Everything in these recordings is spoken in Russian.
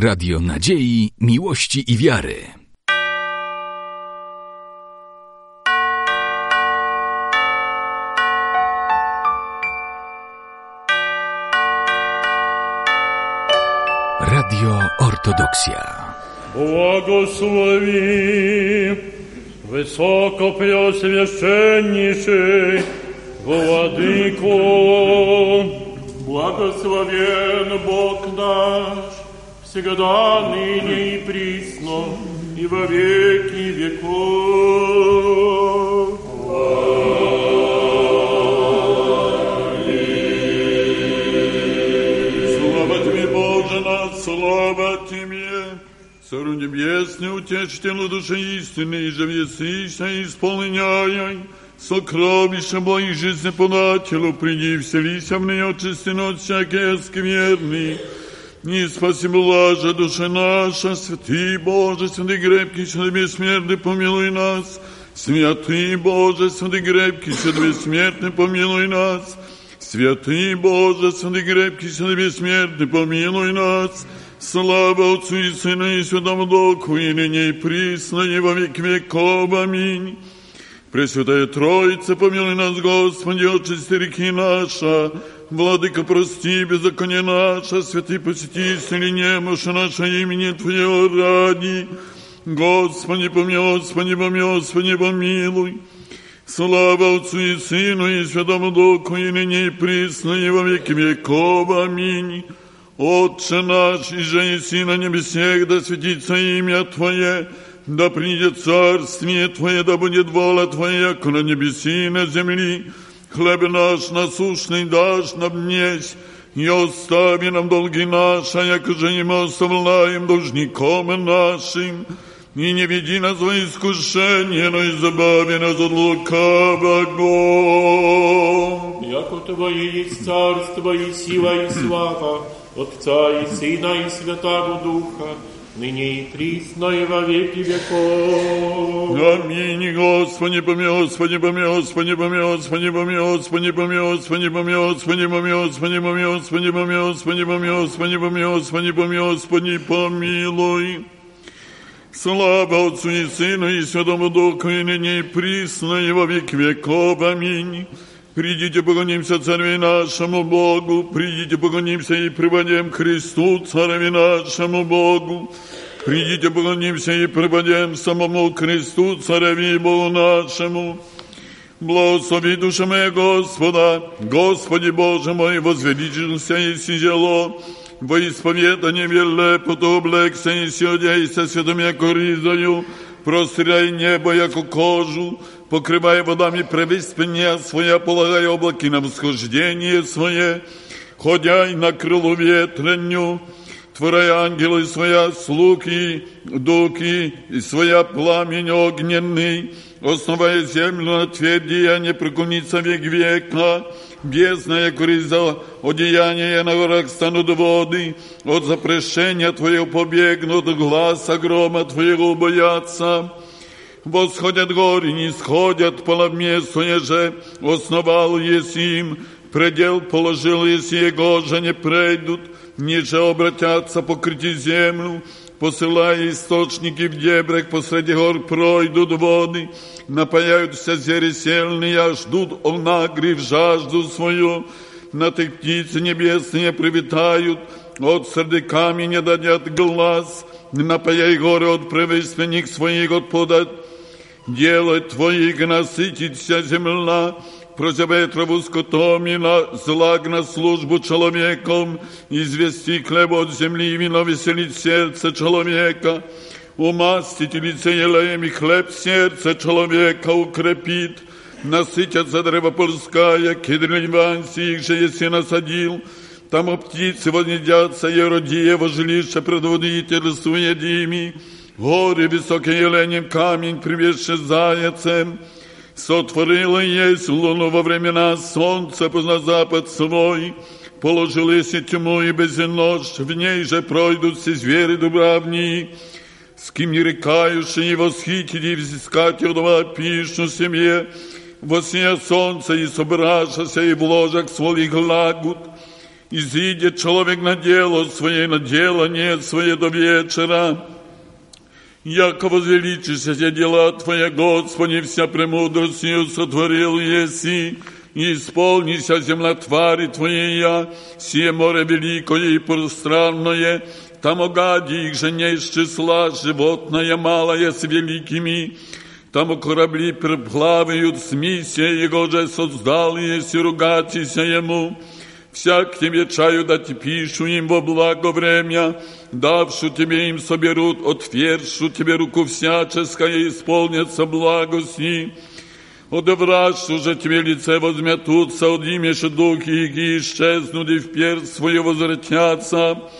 Radio Nadziei, Miłości i Wiary. Radio Ortodoksja. Błogosławi wysoko preoswieszczenniszy Władyko. Błogosławien Bóg nasz всегда, ныне и присно, и во веки веков. Слава Тебе, Боже наш, слава Тебе! Царю небесный, утешителю души истины, и же весыша исполняй, сокровища Божьей жизни подателю, приди, вселися в нее чистину от всякой скверны, не спаси блажа душа наша, святый Боже, святый крепкий, святый бессмертный, помилуй нас. Святый Боже, святый крепкий, святый бессмертный, помилуй нас. Святый Боже, святый крепкий, святый бессмертный, помилуй нас. Слава Отцу и Сыну и Святому Духу, и ныне и присно, и во век веков. Аминь. Пресвятая Троица, помилуй нас, Господи, отчисти реки наша, Владыка, прости беззаконие наше, святый посети, исцели немощи наше имени Твоего ради. Господи, помилуй, Господи, помилуй, Господи, помилуй. Слава Отцу и Сыну и Святому Духу, и ныне и присно, и во веки веков. Аминь. Отче наш, и же и на небесех, да светится имя Твое, да придет царствие Твое, да будет воля Твоя, как на небеси и на земли. Хлеб наш насущный дашь нам днесь, и остави нам долги наши, яко же и мы оставляем должником нашим. И не веди нас во искушение, но избави нас от лукавого. Яко Твое есть царство и сила и слава, Отца и Сына и Святого Духа, ныне и присно и во веки веков. Аминь, Господи, помилуй, Господи, помилуй, Господи, помилуй, Господи, помилуй, Господи, помилуй, Господи, помилуй, Господи, помилуй, Господи, помилуй, Господи, помилуй, Господи, помилуй, Господи, помилуй, Господи, помилуй, Господи, помилуй. Слава Отцу и Сыну и Святому Духу, и ныне и присно, и во век веков. Аминь. Придите, поклонимся Царю нашему Богу, придите, поклонимся и приводим Христу, Царю нашему Богу. Придите, поклонимся и преподем самому Христу, і Богу нашему. Благослови душа моя Господа, Господи Боже мой, возвеличился и сидело, во исповедание веле, потом облекся и сиодейся святым яко ризою, простирай небо яко кожу, покрывая водами превыспения своя, полагай облаки на восхождение свое, ходяй на крылу ветренню, Творяй ангелы своя, слуги, дуки, и своя пламень огненный, основая землю на тверди, а не преклонится век века, бездная кориза, одеяние на горах станут воды, от запрещения Твоего побегнут, глаза грома Твоего боятся. Восходят горы, не сходят, половместное же, основал еси им, предел положил, если его же не пройдут, ниже обратятся покрыти землю, посылая источники в дебрях, посреди гор пройдут воды, напаяют все звери сельные, а ждут онагрив жажду свою, на tych птицы небесные привитают, от среди камня дадят глаз, напаяй горы от превысменник своих от подать, делай твоих насытится земля, прозябе траву скотом и на злак на службу человеком, извести хлеб от земли и вино веселить сердце человека, умастить лице елеем и хлеб сердце человека укрепит, насытятся древо польская, кедры ливанси, их же если насадил, там птицы вознедятся, и родие во жилище предводитель суедими, горы высокие еленем камень, привезший заяцем, Сотворила есть луну во времена солнца на запад свой, положил если тьму и безночь, в ней же пройдут все звери дубравни, с кем не рекающие и восхитить и взыскать удова пищу семье, восья солнце и собравшися и в ложах своих лагут, Изидет человек на дело свое, на делание свое до вечера. Яко возвеличишься дела Твоя, Господи, вся премудростью сотворил еси, и исполнися земля твари Твоя, сие море великое и пространное, там огади их же не из числа, животное малое с великими, там корабли переплавают с миссией Его же создал, если ругатися Ему. Всяк тебе чаю дать пишу им во благо время, давшу тебе им соберут, отвершу тебе руку всяческое, исполнятся благости. Одеврашу же тебе лице возметутся, одимешь духи их и исчезнут, и в перст свое возвратятся.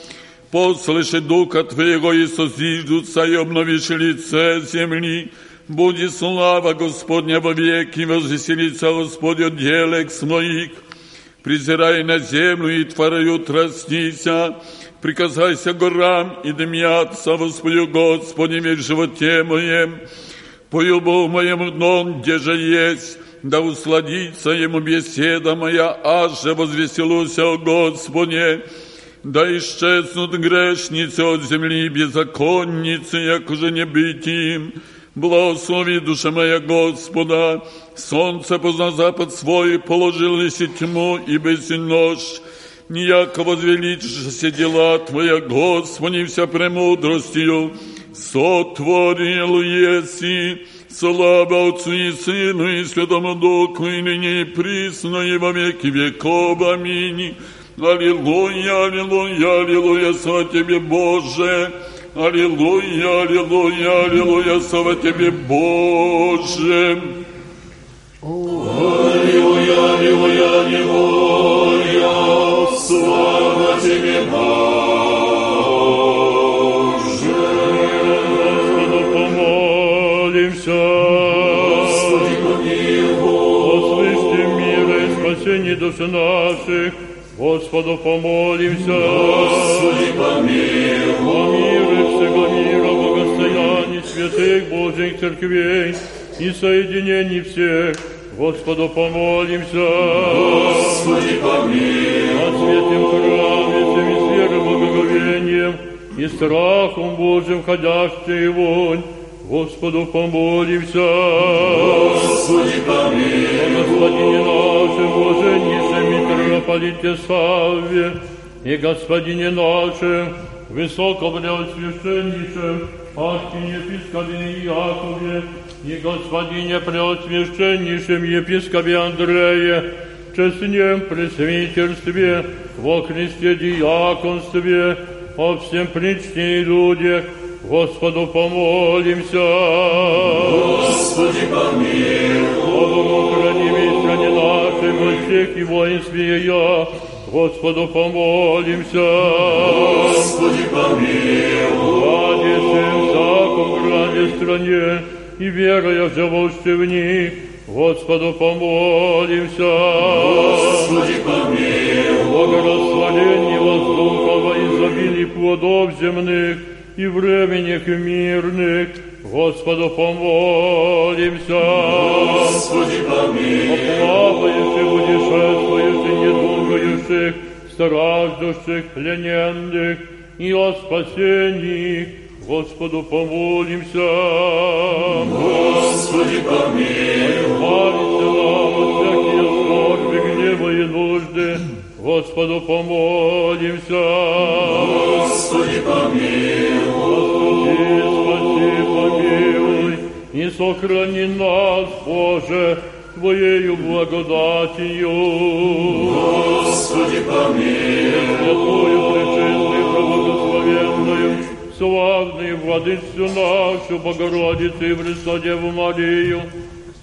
Послыши духа твоего и созиждутся, и обновишь лице земли. Буди слава Господня во веки, возвеселится Господь от делек своих презирай на землю и творою тростися, приказайся горам и дымятся, воспою Господи, в животе моем, пою Богу моему дном, где же есть, да усладится ему беседа моя, аж же возвеселуся о Господе, да исчезнут грешницы от земли беззаконницы, як уже не быть им, Благослови душа моя Господа, солнце позна запад свой, положились и тьму и без нож. Ніяко возвеличишься дела Твоя, Господи, вся премудростью, сотворил еси, слава Отцу и Сыну и Святому Духу, и ныне и присно, и во веки веков. Аминь. Аллилуйя, аллилуйя, аллилуйя, слава Тебе, Боже. Аллилуйя, аллилуйя, аллилуйя, слава Тебе, Боже. Аллилуйя, аллилуйя, аллилуйя, слава Тебе, Боже. Господу помолимся. Господи, помилуй. Услышьте мира и спасение души наших. Господу помолимся. Господи, помилуй. О мире всего мира, благостоянии святых Божьих церквей и соединений всех. Господу помолимся. Господи, помилуй. О святем храме, всеми верой, благоговением и страхом Божьим входящий вонь. Господу помолимся. Господи, помилуй. О Господине нашем, блаженнейшем митрополите Савве и Господине нашем, высокопреосвященнейшем архиепископе Якове и Господине преосвященнейшем епископе Андрее, честнем пресвитерстве, во Христе диаконстве, о всем причте и людях, Господу помолимся. Господи, помилуй. О Богохранимой стране нашей, во всех и воинстве ее, Господу помолимся. Господи, помилуй. Владице всяком граде стране, и веруя живущий в них, Господу помолимся. Господи, помилуй. Благорасволении воздуха во изобилии плодов земных и временях мирных, Господу помолимся. Господи, помилуй. О плавающих, недугающих, страждущих, плененных и о спасении, Господу помолимся. Господи, помилуй. Избавится нам от всякие скорби, гнева и нужды, Господу помолимся. Господи, помилуй. Господи, спаси, помилуй, и сохрани нас, Боже, Твоею благодатью. Господи, помилуй. Святую, пречистую, благословенную, славную владычцу нашу, Богородицу и Христа Деву Марию,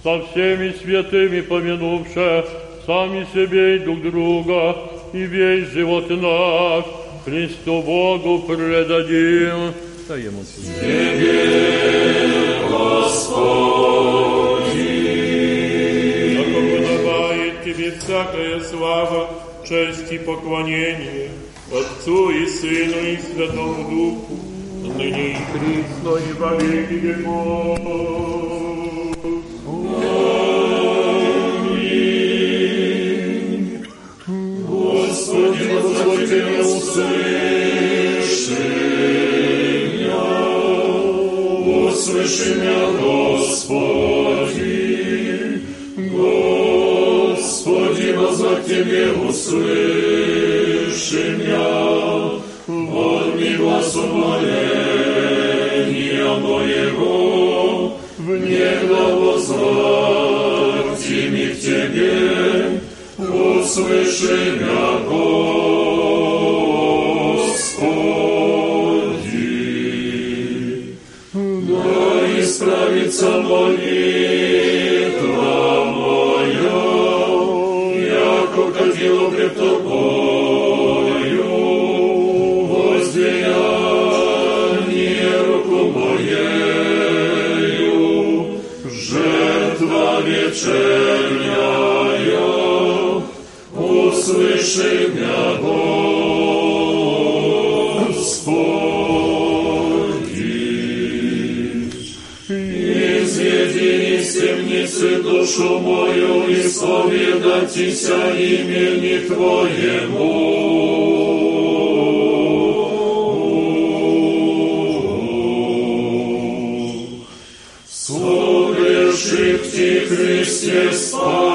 со всеми святыми помянувши сами себе и друг друга, и весь живот наш Христу Богу предадим. Да ему подобает Тебе всякая слава, честь и поклонение, Отцу и Сыну и Святому Духу, ныне и присно и во веки веков. Господи, услыши меня, Господи, Господи, Тебе, услыши меня, вот ми глаз умоления моего, внегда возвать ми к Тебе, услыши меня, Господи. Да исправится молитва кадило пред Тобою, воздеяние руку моею, жертва вечерняя, услыши меня, Господи. Душу мою, исповедайтеся имени Твоему. Христе, спасе,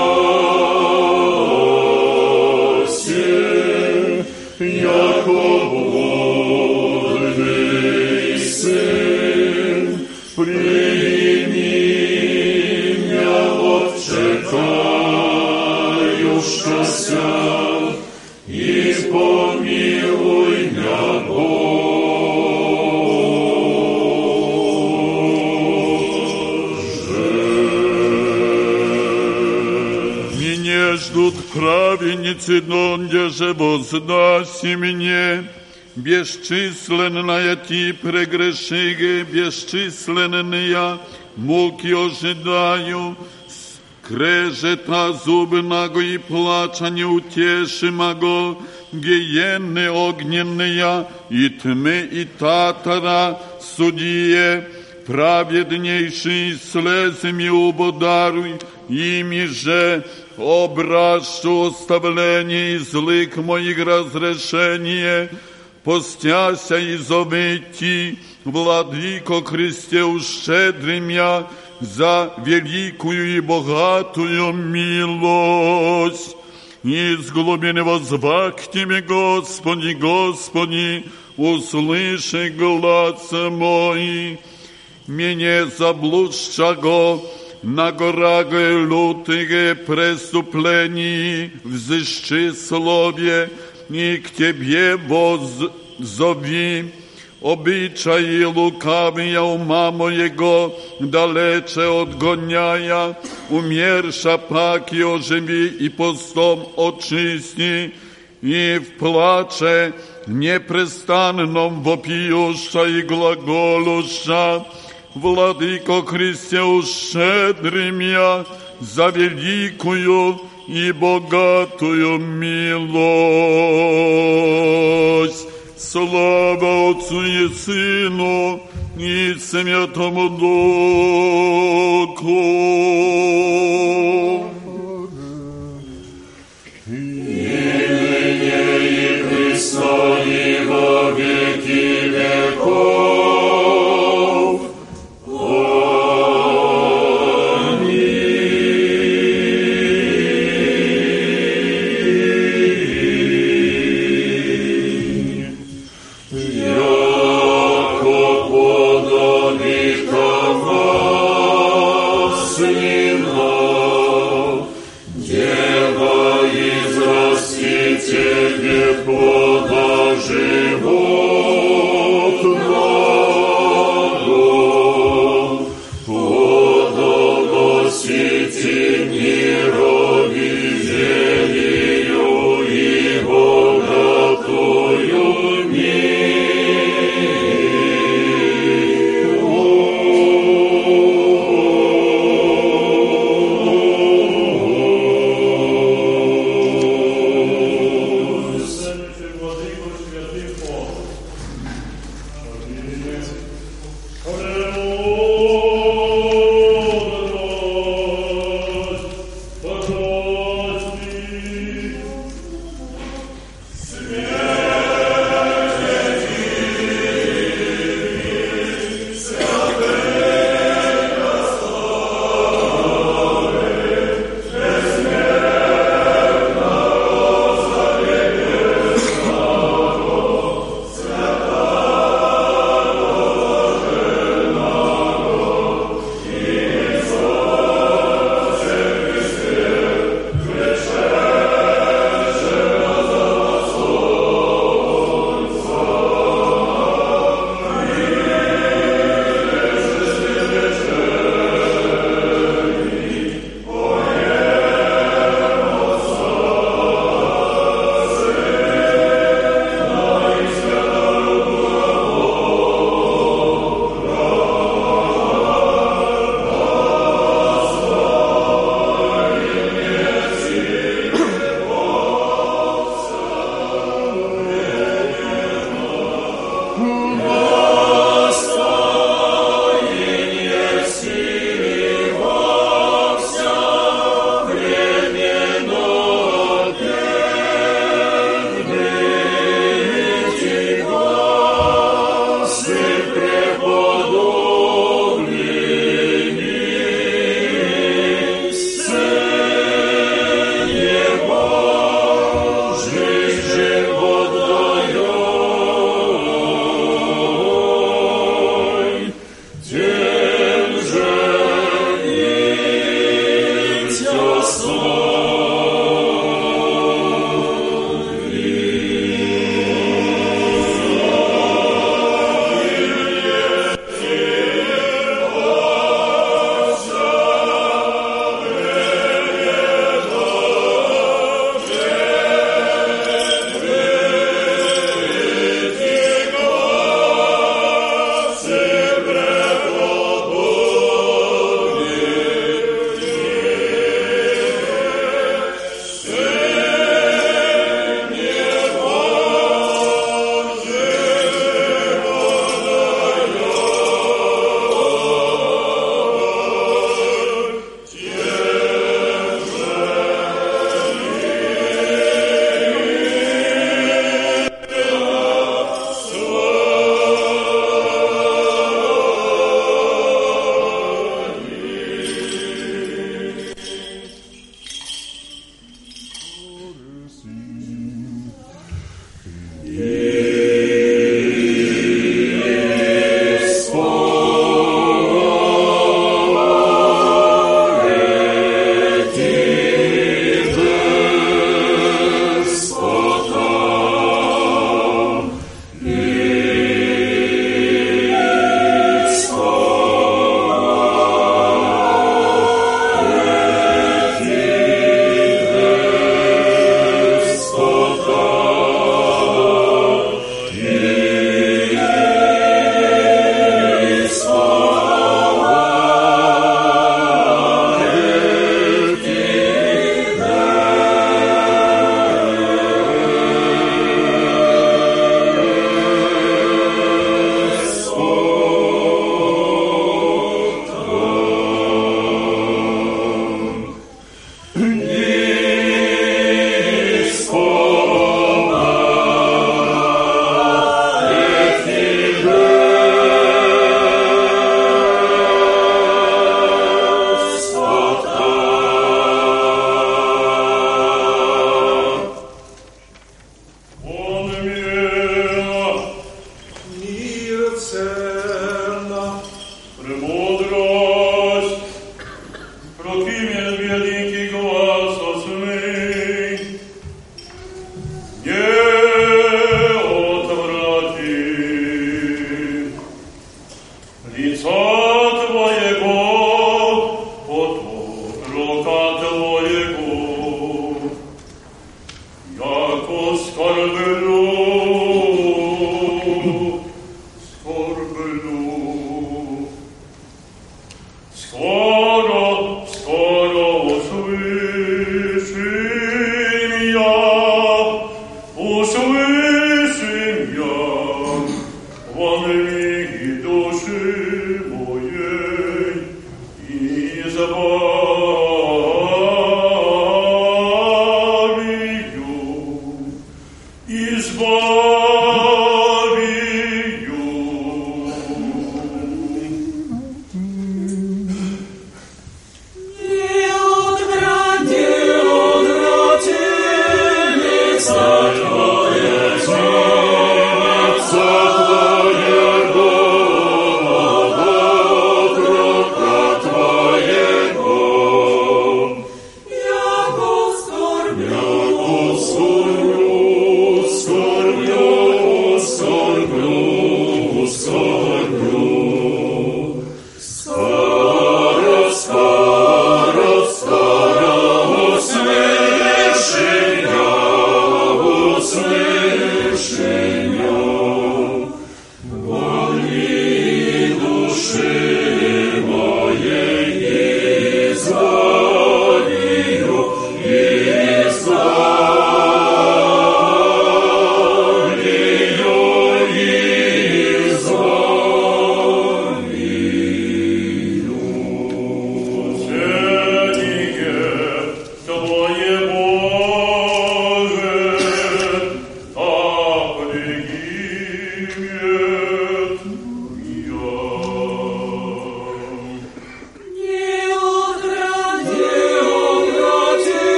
праведницы, донде же воздаси мне. Бесчисленная ти прегрешиги, бесчисленная муки ожидаю. Скрежета зубного и плача неутешимого, гиенны огненные, и тьмы и татара, судье, праведнейший слезами убодаруй, ими же образу оставление из злых моих разрешение, постяся и зовети, Владыко Христе, ущедри меня за великую и богатую милость. Из глубины возвак к Тебе, Господи, Господи, услыши глаз мой. Мне заблудшего на горах лютые преступлений взыщи слове, и к Тебе воззови. Обичаи лукавия ума моего далече отгоняя, умерша пак и оживи и постом очисти, и в плаче непрестанном вопиюща и глаголуща, Владыко Христе, ущедри меня за великую и богатую милость. Слава Отцу и Сыну и Святому Духу. и Христа и во веки веков.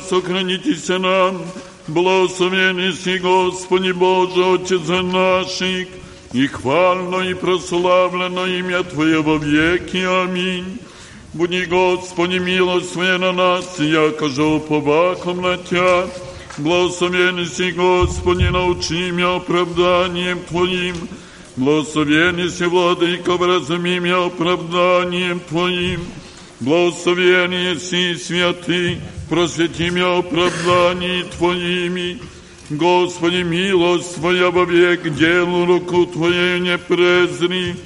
Сохранитесь нам. Благословен си, Господи Боже, Отец наших, и хвально и прославлено имя Твое во веки. Аминь. Буди, Господи, милость Твоя на нас, яко же уповахом на Тя. Благословен си, Господи, научи меня оправданием Твоим. Благословен си, Владыка, вразуми меня оправданием Твоим. Благословен си, святый, просвети меня оправданием Твоими. Господи, милость Твоя вовек, делу руку Твоей не презри.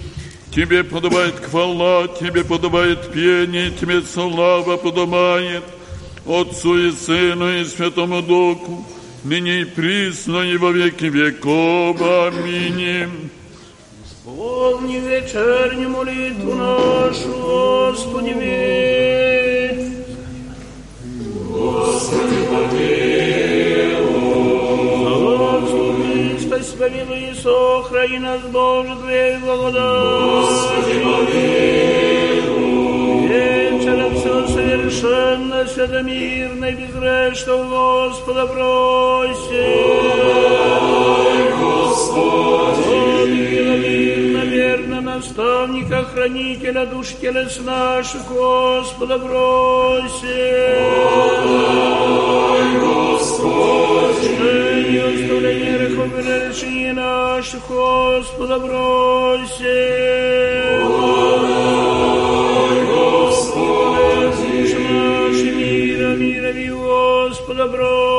Тебе подобает хвала, Тебе подобает пение, Тебе слава подобает. Отцу и Сыну и Святому Духу, ныне и присно и во веки веков. Аминь. Исполни вечернюю молитву нашу, Господи, ведь. Господи, Господи, спаси, помилуй и сохрани нас, Боже, Твоей благодати. Господи, помилуй. Вечером все совершенно, святомирно и безгрешно Господа просим. Господи, миловидно, верно, наставника, хранителя душ телес наших, Господа просим. Господи, оставление грехов и решение наших, Господа просим. Души наши мира, мира, Господа просим.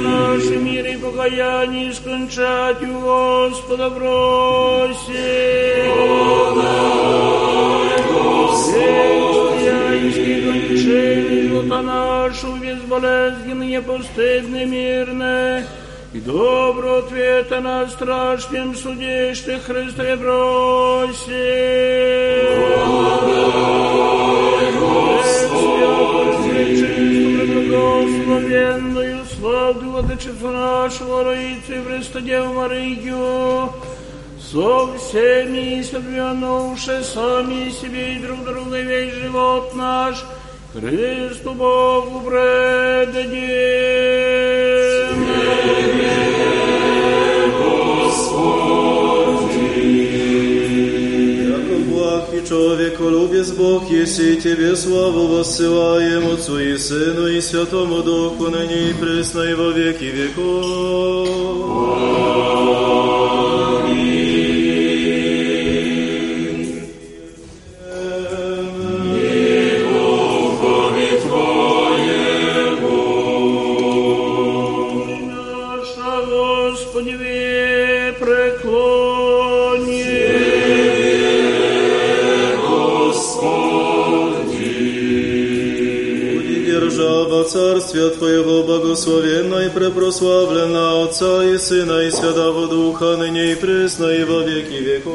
Наши, мир и покаяние скончать у Господа просим. Христианский кончение живота нашего безболезненно, непостыдно, мирно, и добро ответа на страшном суде, что Христе просим. Благословенную славу Владычицу нашего Роицу и Христа Деву Марию, со всеми соблюденувши сами себе и друг друга весь живот наш, Христу Богу предадим. Человеколюбец Бог, если Тебе славу воссылаем Отцу и Сыну и Святому Духу, ныне и пресно и во веки веков. Царствия Твоего благословенна и препрославлена Отца и Сына и Святого Духа, ныне и пресно и во веки веков.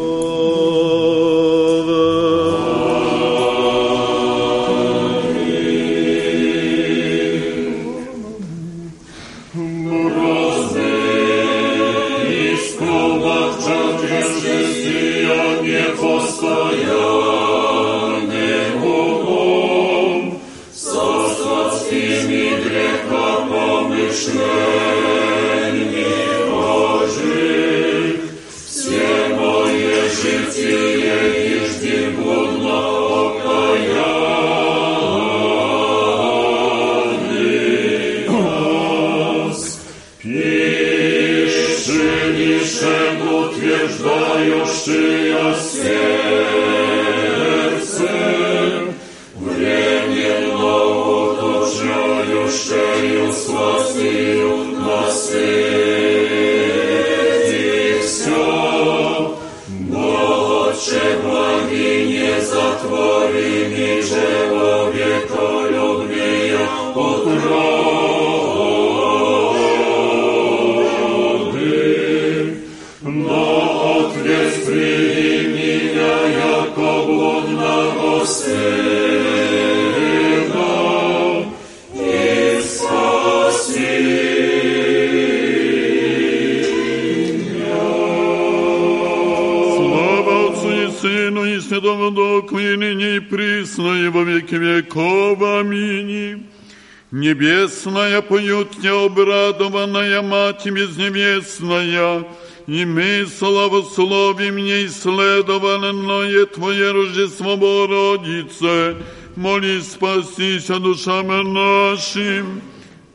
Небесная поют необрадованная Мать безнебесная, и мы славословим неисследованное Твое Рождество Богородице, моли спастися душам нашим.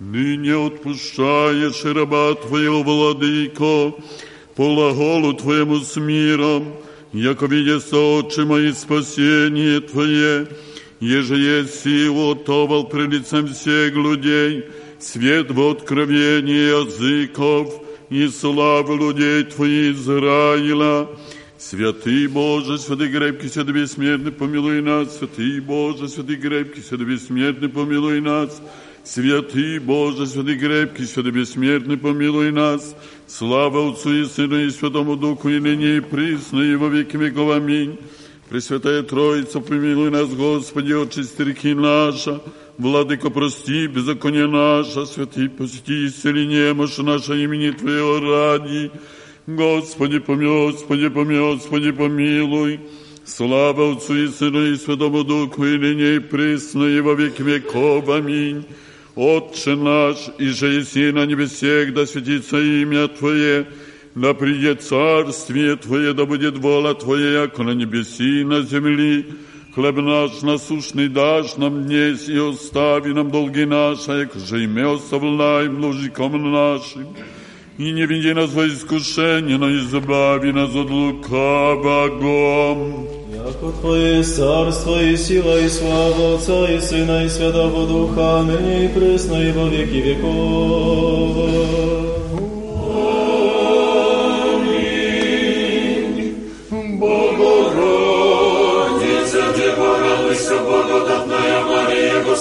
Ныне отпущаешь раба Твоего, Владыко, по глаголу Твоему с миром, яко видится, Отче мои, спасение Твое, еже есть силу отовал пред лицем всех людей, свет в откровении языков и славу людей Твоих Израиля. Святый Боже, святый крепкий, святый бессмертный, помилуй нас. Святый Боже, святый крепкий, святый бессмертный, помилуй нас. Святый Боже, святый крепкий, святый бессмертный, помилуй нас. Слава Отцу и Сыну и Святому Духу, и ныне и присно, и во веки веков. Аминь. Пресвятая Троица, помилуй нас, Господи, очисти реки наша, Владыко, прости беззаконие наше, святый, посети, исцели немощь наша имени Твоего ради. Господи, помилуй, Господи, помилуй, Господи, помилуй. Слава Отцу и Сыну и Святому Духу, и ныне и присно, и во веки веков. Аминь. Отче наш, и же еси на небесех, да светится имя Твое, да придет царствие Твое, да будет воля Твоя, яко на небеси и на земли. Хлеб наш насущный дашь нам днесь, и остави нам долги наши, яко же и мы оставляем должником нашим. И не веди нас во искушение, но избави нас от лукавого. Яко Твое есть царство и сила и слава Отца и Сына и Святого Духа, ныне и пресно и во веки веков.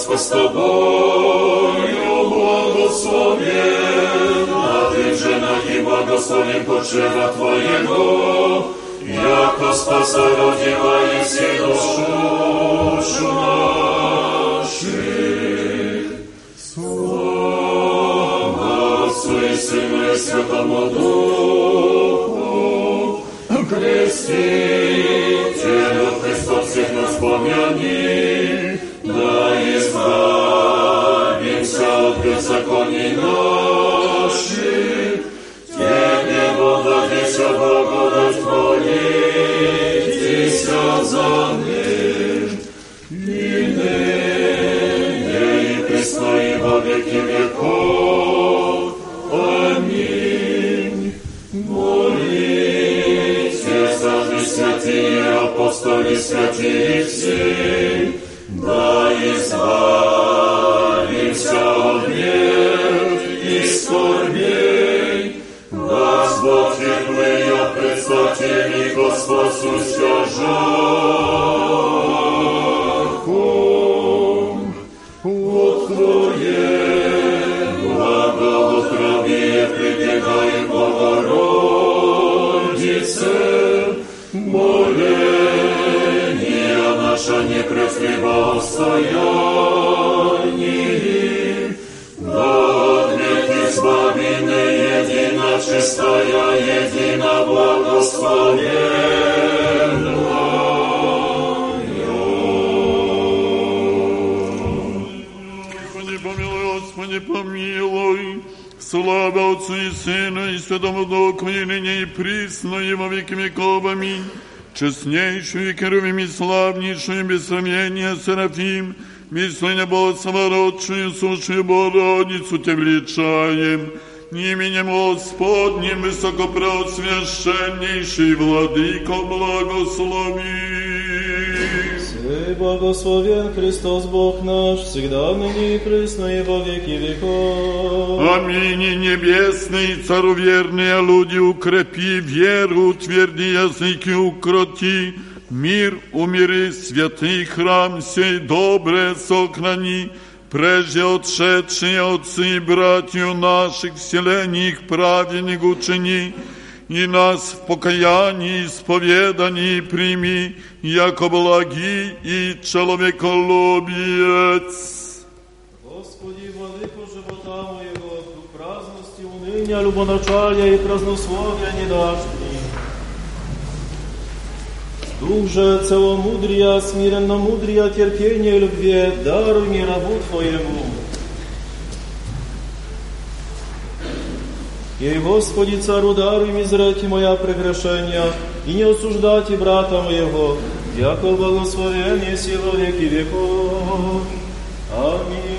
Мария, Господь с тобою, благословенна ты в женах и благословен почева Твоего, яко спаса родиваеси душу Честнейшую, керувим и славнейшую, без сравнения, Серафим, мисление Бога самородшую, сущую Богородицу Те величаем, именем Господним высокопросвященнейший Владыко благослови. Сей благословен Христос Бог наш, всегда ныне и пресно и во веки веков. Аминь. И Небесный Цару верные люди, укрепи веру, утверди языки, укроти, мир умири, святый храм сей добре сохрани, прежде отшедшие отцы и братью наших вселений их праведник учини, и нас в покаянии исповедании прими, яко благи и человеколюбец. Господи, владыку живота моего, дух праздности, уныния, любоначалия и празднословия не дашь мне. Дух же целомудрия, смиренно мудрия, терпения и любви, даруй мне рабу Твоему. И, Господи, Цару, даруй мизрати моя прегрешения, и не осуждайте брата моего, яко благословение силу веки веков. Аминь.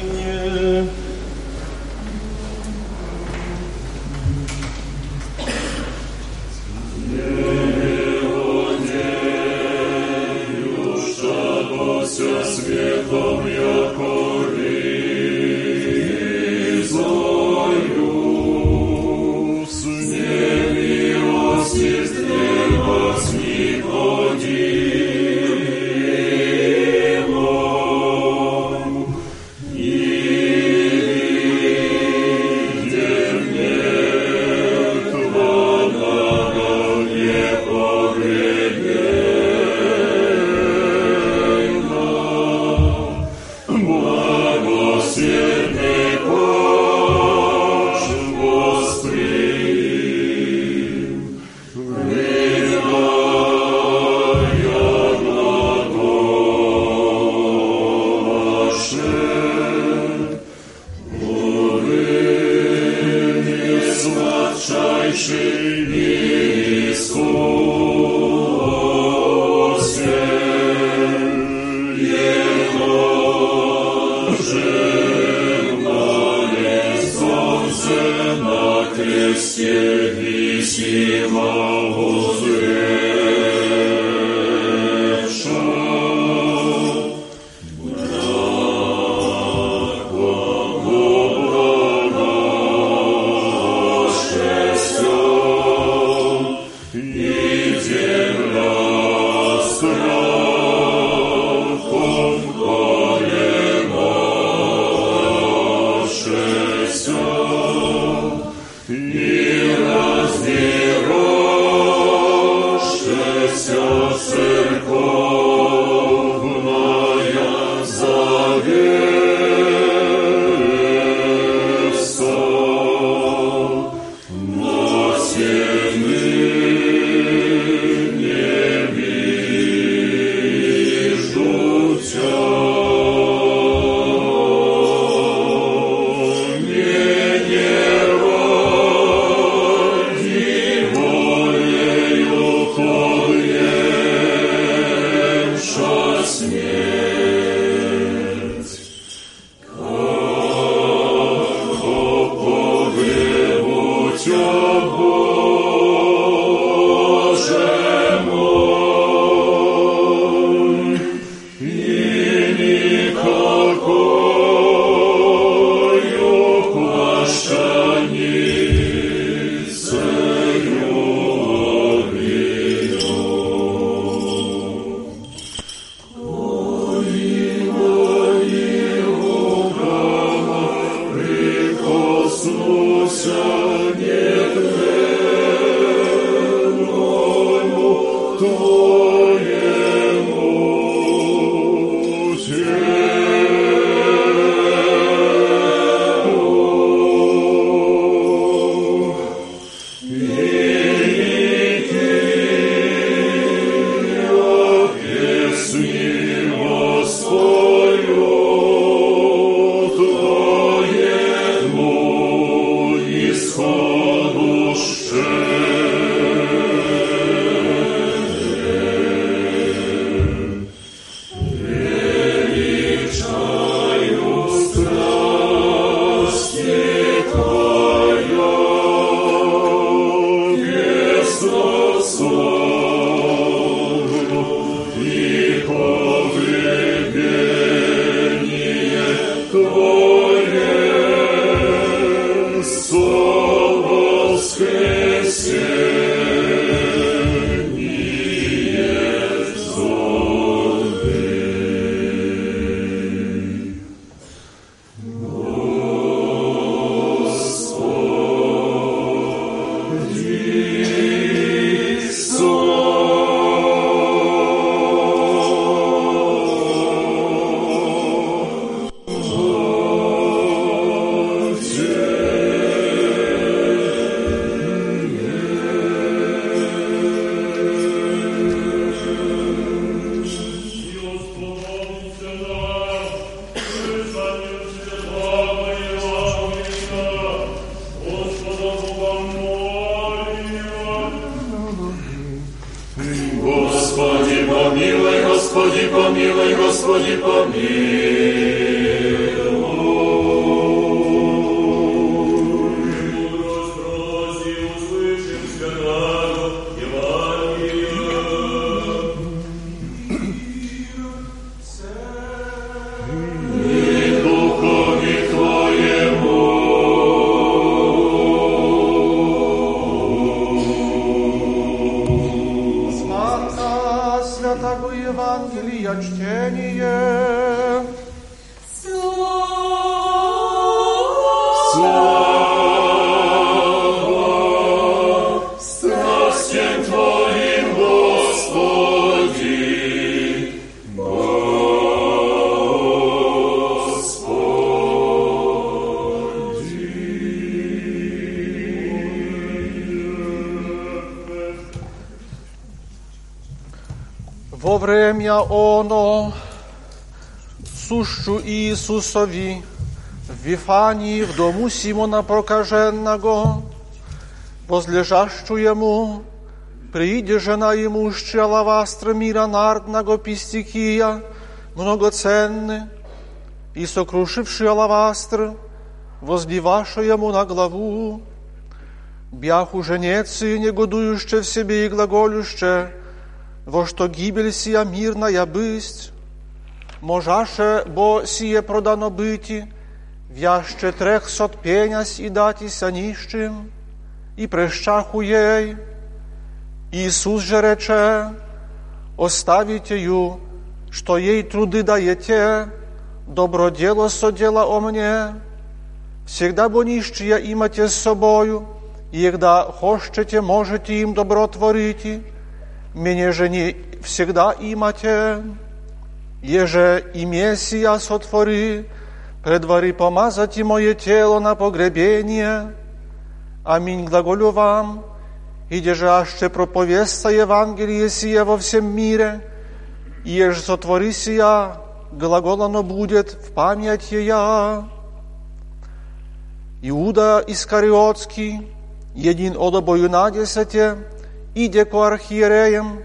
Оно сущу Иисусови в Вифании в дому Симона Прокаженного, возлежащу ему, прииде жена ему с алавастра мира нардного пистикия, многоценны, и сокрушивший алавастр, возбиваша ему на главу, бяху женецы, негодующе в себе и глаголюще, во что гибель сия мирная бысть, можаше, бо сие продано быти, вяще трехсот пенясь и датися нищим, и прещаху ей. Иисус же рече, оставите ю, что ей труды даете, добро дело содела о мне, всегда бо нищия имате с собою, и когда хочете, можете им добро творите, Mnie, że nie всегда имате, еже и Мессия сотвори, предвари помазать и мое тело на погребение. Аминь глаголю вам, иде же аще проповеста Евангелие сие во всем мире, и еже сотвори сия, глагол оно будет в память я. Иуда Искариотский, един от обою на десете, иде ко архиереям,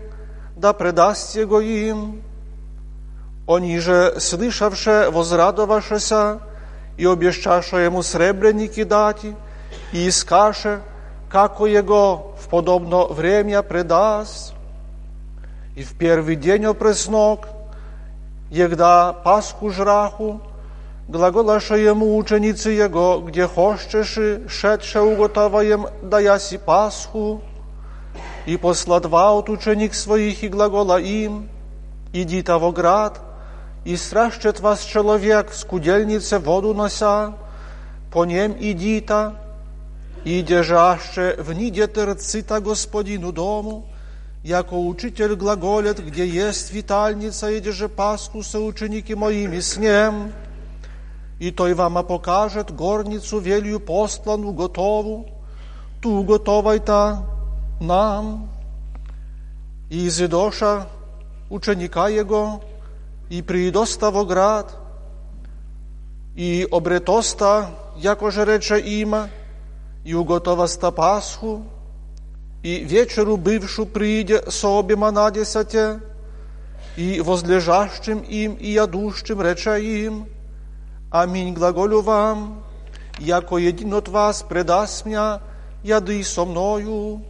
да предаст его им. Они же, слышавше, возрадовавшеся, и обещаша ему сребреники дати, и искаше, како его в подобно время предаст. И в первый день опреснок, егда Пасху жраху, глаголаша ему ученицы его, где хочешь, шедше уготоваем, да яси Пасху, и посла два от ученик своих и глагола им, идите во град, и стращет вас человек в скудельнице воду нося, по нем идите, и держаще в ниде терцита господину дому, яко учитель глаголет, где есть витальница, и же Пасху со ученики моими с ним, и той вам покажет горницу велью послану готову, ту готовай-то нам. И изидоша ученика его, и приидоста во град, и обретоста, яко же рече има, и уготоваста Пасху, и вечеру бывшу прииде со обима на десяте, и возлежащим им и ядущим рече им, Аминь глаголю вам, яко един от вас предаст меня, яды со мною.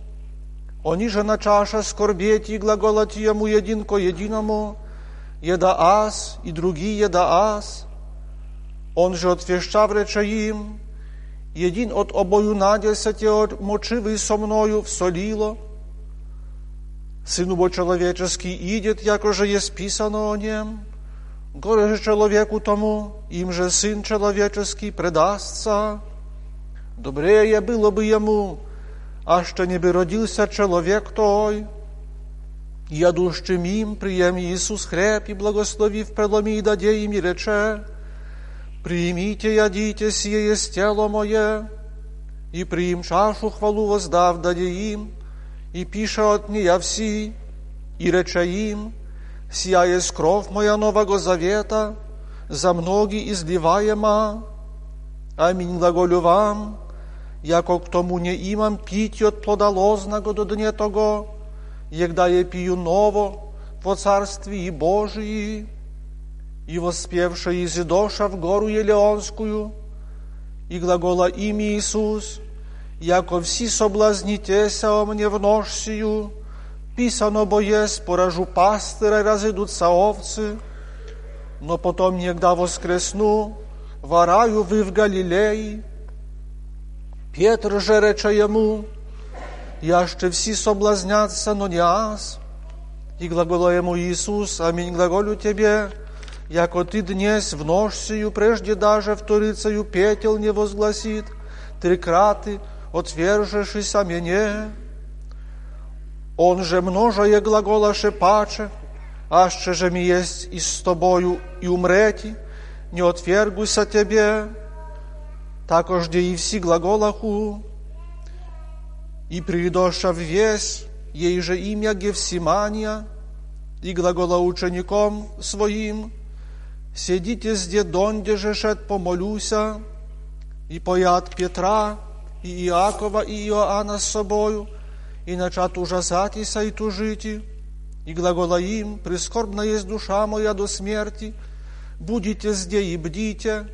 Они же на чаша скорбеть и глаголать ему един ко единому, еда аз и другие еда аз. Он же отвещав рече им, един от обою на десяте от мочивый со мною в солило. Сыну бо человеческий идет, яко же есть писано о нем, Горе же человеку тому, им же Сын человеческий предастся. Добрее было бы ему, а что не бы родился человек той. Ядущим им прием Иисус хлеб и благословив преломи и даде им и рече, «Примите, ядите, сие есть тело мое, и приим чашу хвалу воздав даде им, и пише от нея вси, и рече им, Сия есть кровь моя Нового Завета, за многие изливаема. Аминь глаголю вам, яко к тому не имам пить от плода лозного до дне того, егда я пию ново, во Царствии Божии, и воспевший изидоша в гору Елеонскую, и глагола имя Иисус, яко все соблазнитеся о мне в нож сию, писано бо есть, поражу пастыра, разидутся овцы, но потом негда воскресну, вараю вы в Галилеи. Петр же рече ему, яще все соблазнятся, но не аз. И глагола ему Иисус, аминь глаголю тебе, яко ты днес в нож сию, прежде даже вторицею петел не возгласит, три краты отвержешися мне. Он же множає глагола шепаче, аще же ми есть и с тобою и умрети, не отвергуся тебе, також и все глаголаху, и придоша в весь, ей же имя Гефсимания, и глагола учеником своим, сидите зде донде же шед помолюся, и поят Петра, и Иакова, и Иоанна с собою, и начат ужасатися и тужити, и глагола им, прискорбна есть душа моя до смерти, будете зде и бдите,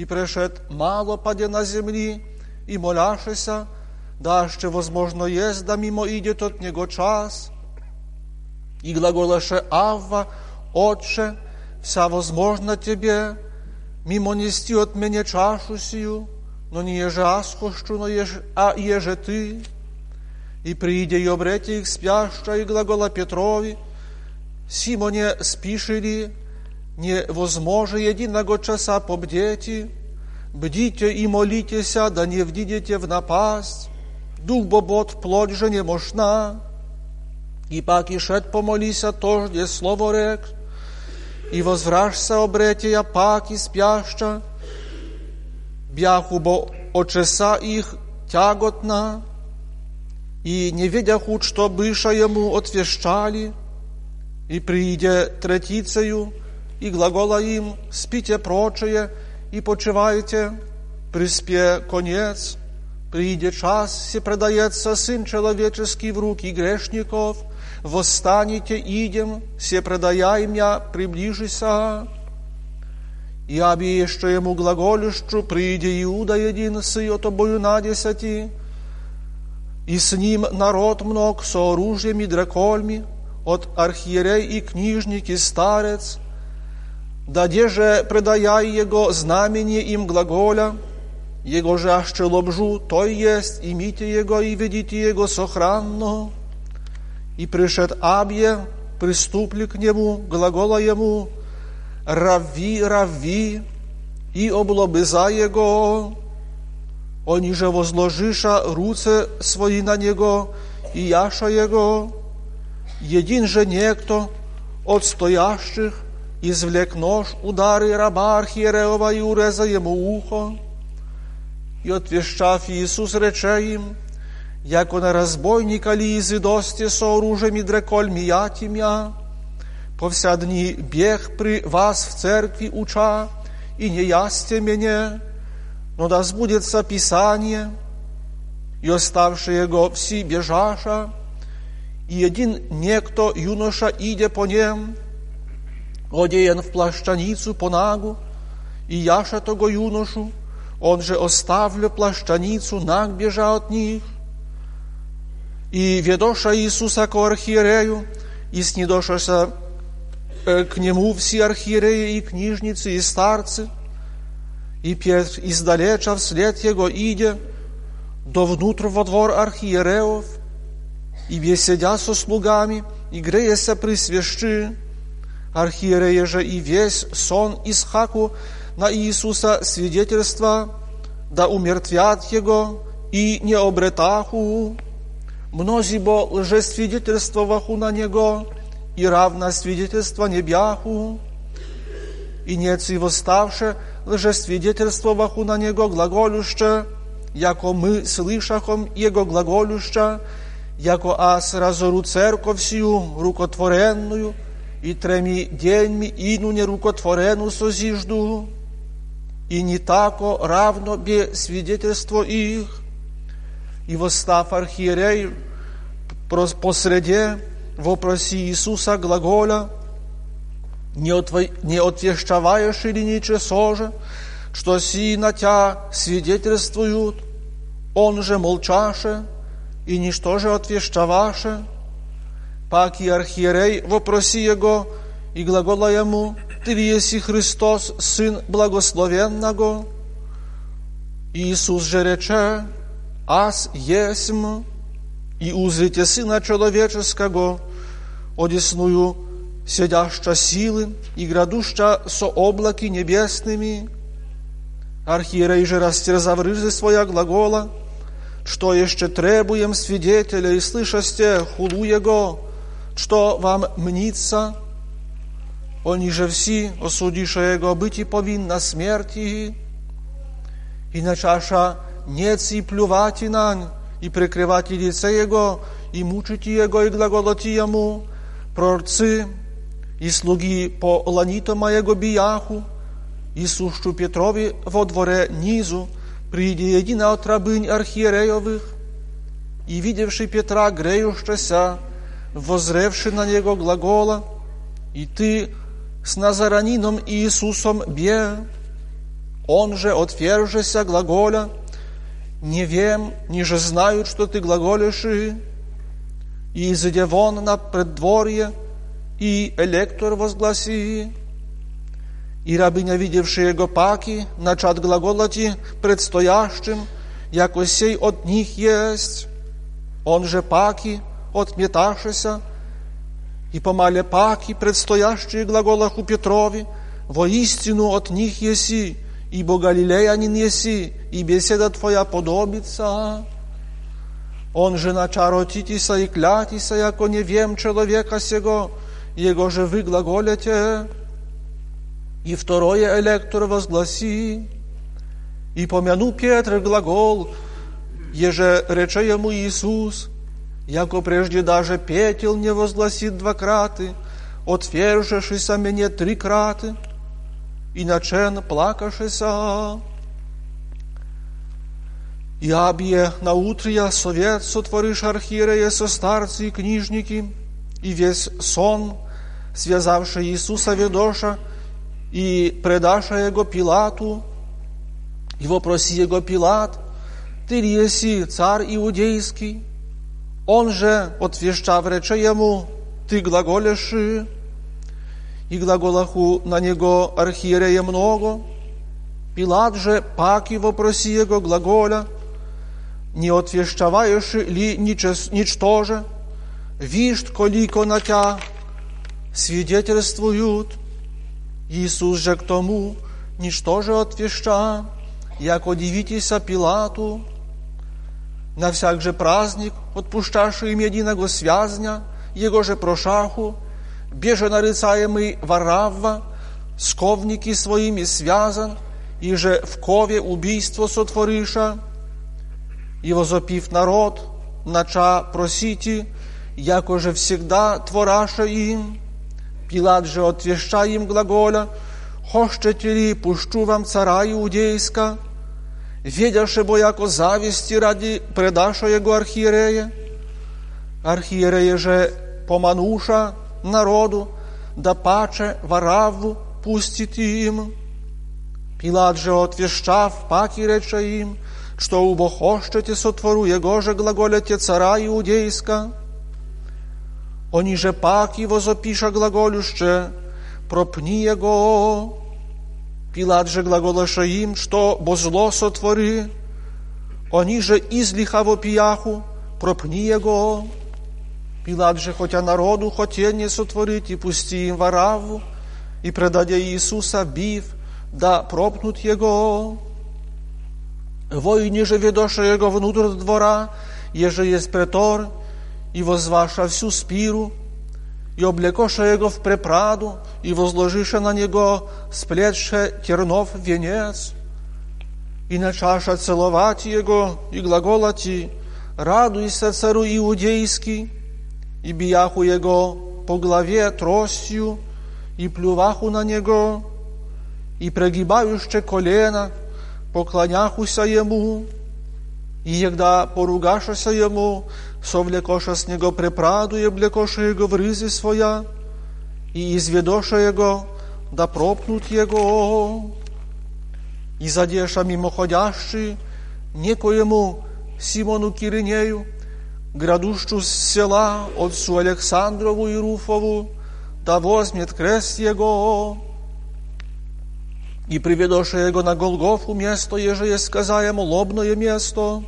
и прешед мало паде на земли, и моляшеся, да ще возможно есть, да мимо идет от него час, и глаголаше Авва, Отче, вся возможно тебе, мимо нести от меня чашу сию, но не еже аз хочу, но еже, а еже ты. И придя и обрете их спяща, и глагола Петрови, Симоне спишили, невозможно единого часа побдети, бдите и молитеся, да не вдидите в напасть, дух бобот плоть же не мощна, и пак и шед помолися тожде слово рек, и возвращся обретия пак и спяща, бяху бо очеса их тяготна, и не видяху, что быша ему отвещали, и придя третицею, и глагола им, спите прочее, и почивайте, приспе конец, придет час, се предается Сын Человеческий в руки грешников, восстанете, идем, се предая меня, приближися. И аби еще ему глаголющу, приди Иуда един, сы отобою на десяти, и с ним народ мног со оружием и дракольми, от архиерей и книжник и старец, да де же предая его знамение им глаголя, его же аще лобжу, то есть, имите его и ведите его сохранно. И пришед Абье, приступли к нему, глагола ему, рави, рави, и облобыза его, oni że возложиша руце свои на него и яша его, един же некто от стоящих извлек нож, удары раба архиереова и уреза ему ухо. И отвещав Иисус рече им, яко на разбойника ли изидости со оружием и дрекольми я тимя, по вся дни бег при вас в церкви уча, и не ясте меня, но да сбудется Писание, и оставшие его все бежаша, и один некто юноша, идя по нем, одеян в плащаницу по нагу, и яша того юношу, он же оставлю плащаницу, наг бежа от них. И ведоша Иисуса к архиерею, и снидошася к нему все архиереи и книжницы, и старцы, и Петр издалеча вслед его идя, до внутрь во двор архиереев, и беседя со слугами, и греяся при свящи, архиерея же и весь сон Исхаку на Иисуса свидетельства, да умертвят его и не обретаху, мнози бо лжесвидетельствоваху на него, и равно свидетельство не бяху, и неци восставше лжесвидетельствоваху на него глаголюще, яко мы слышахом его глаголюща, яко аз разору церковь сию рукотворенную, и треми деньми ину нерукотворену созижду, и не тако равно бе свидетельство их. И восстав архиерей посреде, вопроси Иисуса глаголя, не, отво... не отвещаваешь или ничего же, что си на тя свидетельствуют, он же молчаше, и ничто же отвещаваше, пак и архиерей вопроси его, и глагола ему, ты еси Христос, Сын благословенного? Иисус же рече, аз есмь, и узрите Сына Человеческого, одесную сидяща силы и градуща со облаки небесными. Архиерей же растерзав рыжи своя глагола, что еще требуем свидетеля и слышасте хулу Его, что вам мнится, они же все, осудиша Его, быть и повинна смерти, и начаша нец и плювати нань, и прикрывати лице Его, и мучити Его, и глаголати Ему, прорцы, и слуги по ланіто моєго біяху, і сущу Петрові во дворе низу, приди едина от рабынь архиереевых, и, видевший Петра греющеся, возревший на него глагола, и ты с Назаранином Иисусом бе, он же, отвержеся глаголя, не вем, ниже знают, что ты глаголишь, и изыдя вон на преддворье, и электор возгласи, и рабыня, видевшая его паки, начат глаголати предстоящим, яко сей от них есть, он же паки отметашися, и помале паки, предстоящие глаголах у Петрови, воистину от них еси, ибо Галилеянин еси, и беседа твоя подобится. Он же начаротитися и клятися, яко не вем человека сего, его же вы глаголите. И второе электор возгласи, и помяну Петр глагол, еже рече ему Иисус, яко прежде даже петел не возгласит два краты, отвержешися мне три краты, и начен плакашися. И абье на утрия совет сотворишь архиерея со старцы и книжники, и весь сон, связавший Иисуса ведоша, и предаша его Пилату, и вопроси его Пилат, ты ли еси царь иудейский? Он же, отвещав, рече ему, ты глаголешь, и глаголаху на него архиерея много. Пилат же, паки вопроси его глаголя, не отвещаваешь ли ничто же? Вишь, колико на тя свидетельствуют. Иисус же к тому, ничто же отвеща, яко дивитеся Пилату, на всяк же праздник, отпущавший им единого связня, его же прошаху, беже нарицаемый Варавва, сковники своими связан, и же в кове убийство сотвориша, и возопив народ, нача просити, яко же всегда твораша им, Пилат же отвеща им глаголя, «Хощете ли, пущу вам цара иудейска?» Ведяше бо яко зависти ради предаша его архиерея. Архиерея же помануша народу, да паче Вараву пустит им. Пилат же отвещав, паки рече им, что убо хощете сотвору его же глаголете цара иудейска. Oni że paki возопиша глаголюще, пропни его. Пилат же глаголаша им, что бо зло сотвори. Они же излиха во пияху, пропни его. Пилат же, хотя народу хотел не сотворить, и пусти им вараву, и предадя Иисуса бив, да пропнут его. Войни же ведоша его внутрь двора, еже есть претор, и возваша всю спиру, и облекоша его в препраду, и возложиша на него сплетше тернов венец, и начаша целовать его, и глаголати, радуйся цару иудейский, и бияху его по главе тростью, и плюваху на него, и прогибающе колено, поклоняхуся ему, Jegda porugaša se jemu, совлекоша с него препраду и облекоша его в рызи своя, и изведоша его, да пропнут его. И задеша мимоходящий некоему Симону Киринею, градущу с села отцу Александрову и Руфову, да возьмет крест его. И приведоша его на Голгофу место, еже есть сказаемо лобное место,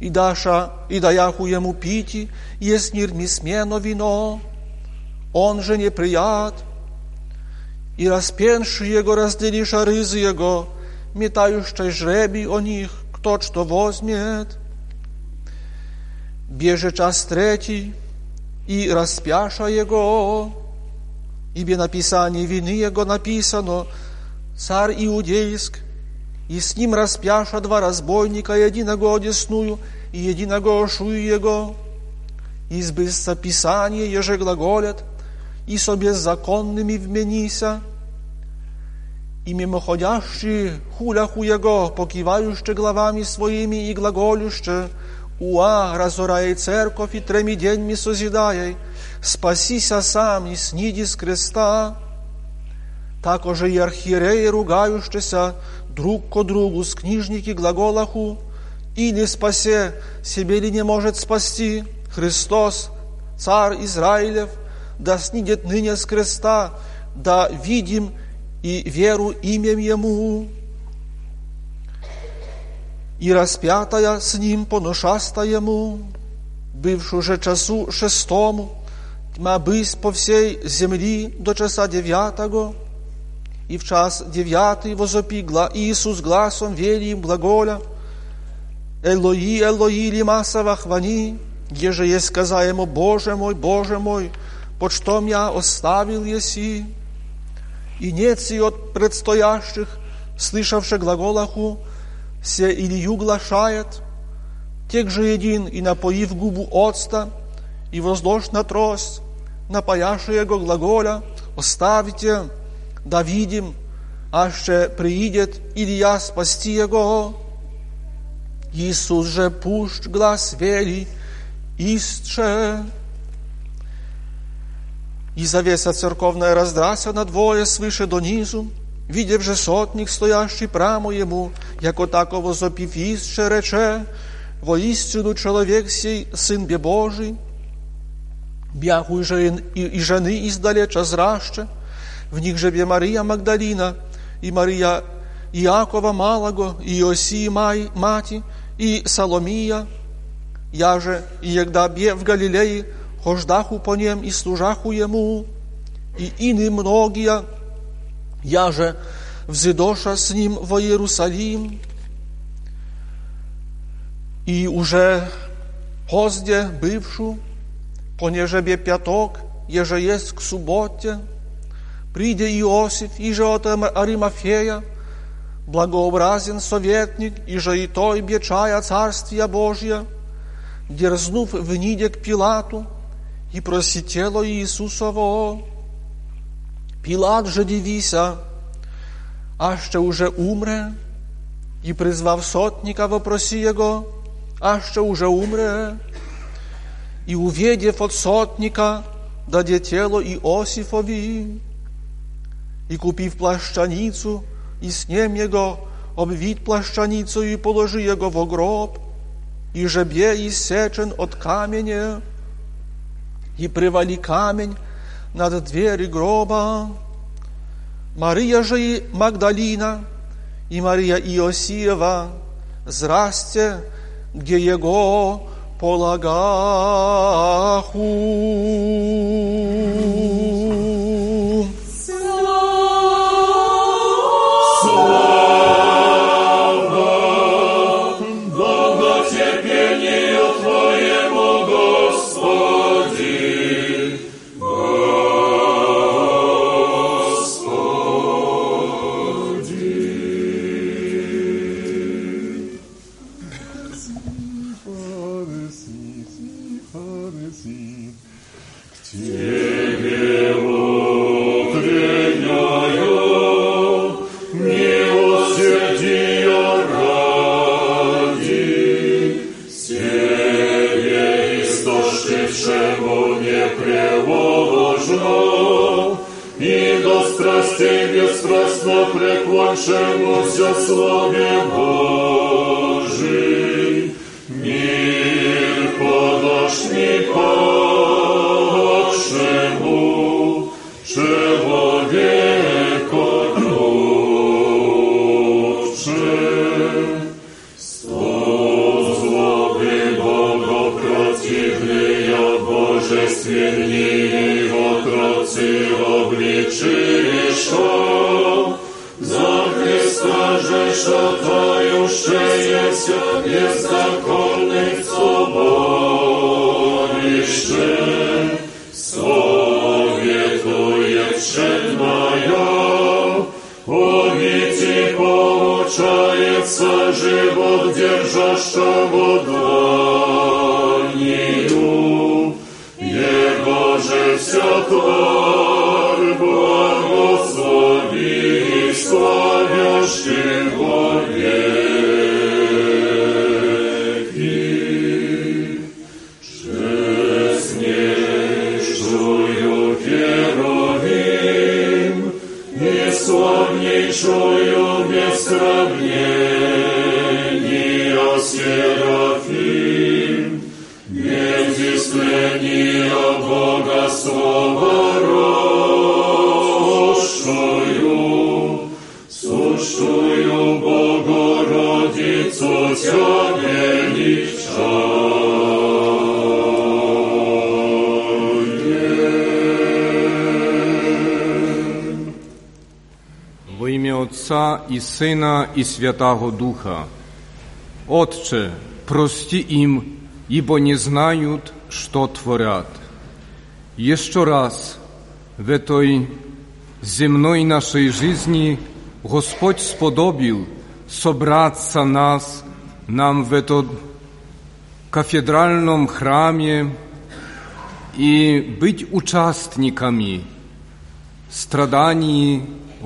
и даша, и даяху ему пити, есть нирми смено вино, он же неприят, и распенши его разделиша рызы его, метающий жребий о них, кто что возьмет. Беже час третий, и распяша его, ибо написание вины его написано, царь иудейск, и с ним распяша два разбойника, единого одесную и единого шую его, избысца Писание, еже глаголят, и со беззаконными вменися, и мимоходящие хуляху его, покивающие главами своими и глаголюще, уа, разорай церковь и треми деньми созидай, спасися сам и сниди с креста. Такоже и архиереи, ругающиеся друг ко другу с книжники глаголаху, или спасе, себе ли не может спасти Христос, Царь Израилев, да снидет ныне с креста, да видим и веру имем Ему. И распятая с Ним поношаста Ему, бывшу же часу шестому, тьма бысь по всей земли до часа девятого, и в час девятый возопи Иисус гласом велим глаголя, Элои, Элои, лимаса вахвани, еже есть сказаемо, Боже мой, Боже мой, под что меня оставил еси? И нет си от предстоящих, слышавших глаголаху, се Илью глашает, тех же един и напоив губу отста, и возложь на трость, напояши его глаголя, оставите, да видим, аще приидет Илья спасти его. Иисус же пущ глаз вели, истше. И завеса церковная раздрася на двое свыше донизу, видев же сотник, стоящий прямо ему, яко таково зопив истше, рече, воистину человек сей, сын бе Божий, бяху же и, и жены издалеча зраще, в них же бе Мария Магдалина, и Мария Иакова Малого, и Иосии Май, мати, и Соломия, я же, и егда бе в Галилее, хождаху по нем и служаху ему, и ины многие, я же взидоша с ним во Иерусалим, и уже позде бывшу, понеже бе пяток, еже есть к субботе, приде Иосиф, и же от Аримафея, благообразен советник, и же и той бечая Царствия Божия, дерзнув вниде к Пилату, и проси тело Иисусово. Пилат же дивися, аще уже умре, и призвав сотника, вопроси его, аще уже умре, и увидев от сотника, даде тело Иосифови, и купив плащаницу, и снем его, обвид плащаницу и положи его в гроб, и жебе иссечен от каменя, и привали камень над двери гроба. Мария же и Магдалина, и Мария Иосиева, зрасте, где его полагаху. przemówcie o słowie Bożym. Mir podnośni potrzemu, Сина, і Святого Духа. Отче, прости им, ибо не знают, что творят. Еще раз в этой земной нашей жизни Господь сподобил собраться нас, нам в этом кафедральном храме и быть участниками страданий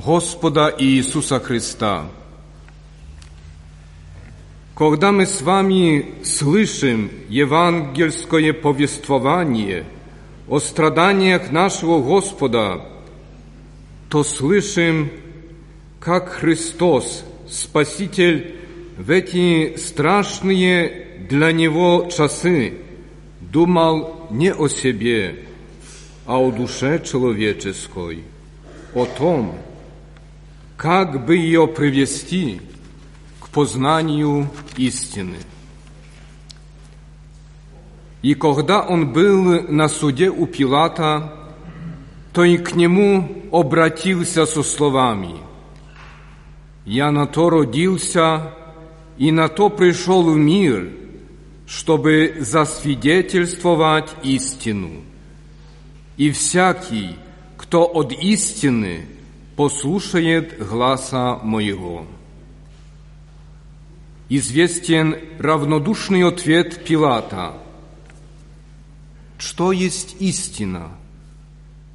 Господа Иисуса Христа. Когда мы с вами слышим евангельское повествование о страданиях нашего Господа, то слышим, как Христос, Спаситель, в эти страшные для Него часы думал не о себе, а о душе человеческой, о том, как бы ее привести к познанию истины. И когда он был на суде у Пилата, то и к нему обратился со словами «Я на то родился и на то пришел в мир, чтобы засвидетельствовать истину. И всякий, кто от истины послушает гласа моего». Известен равнодушный ответ Пилата. Что есть истина?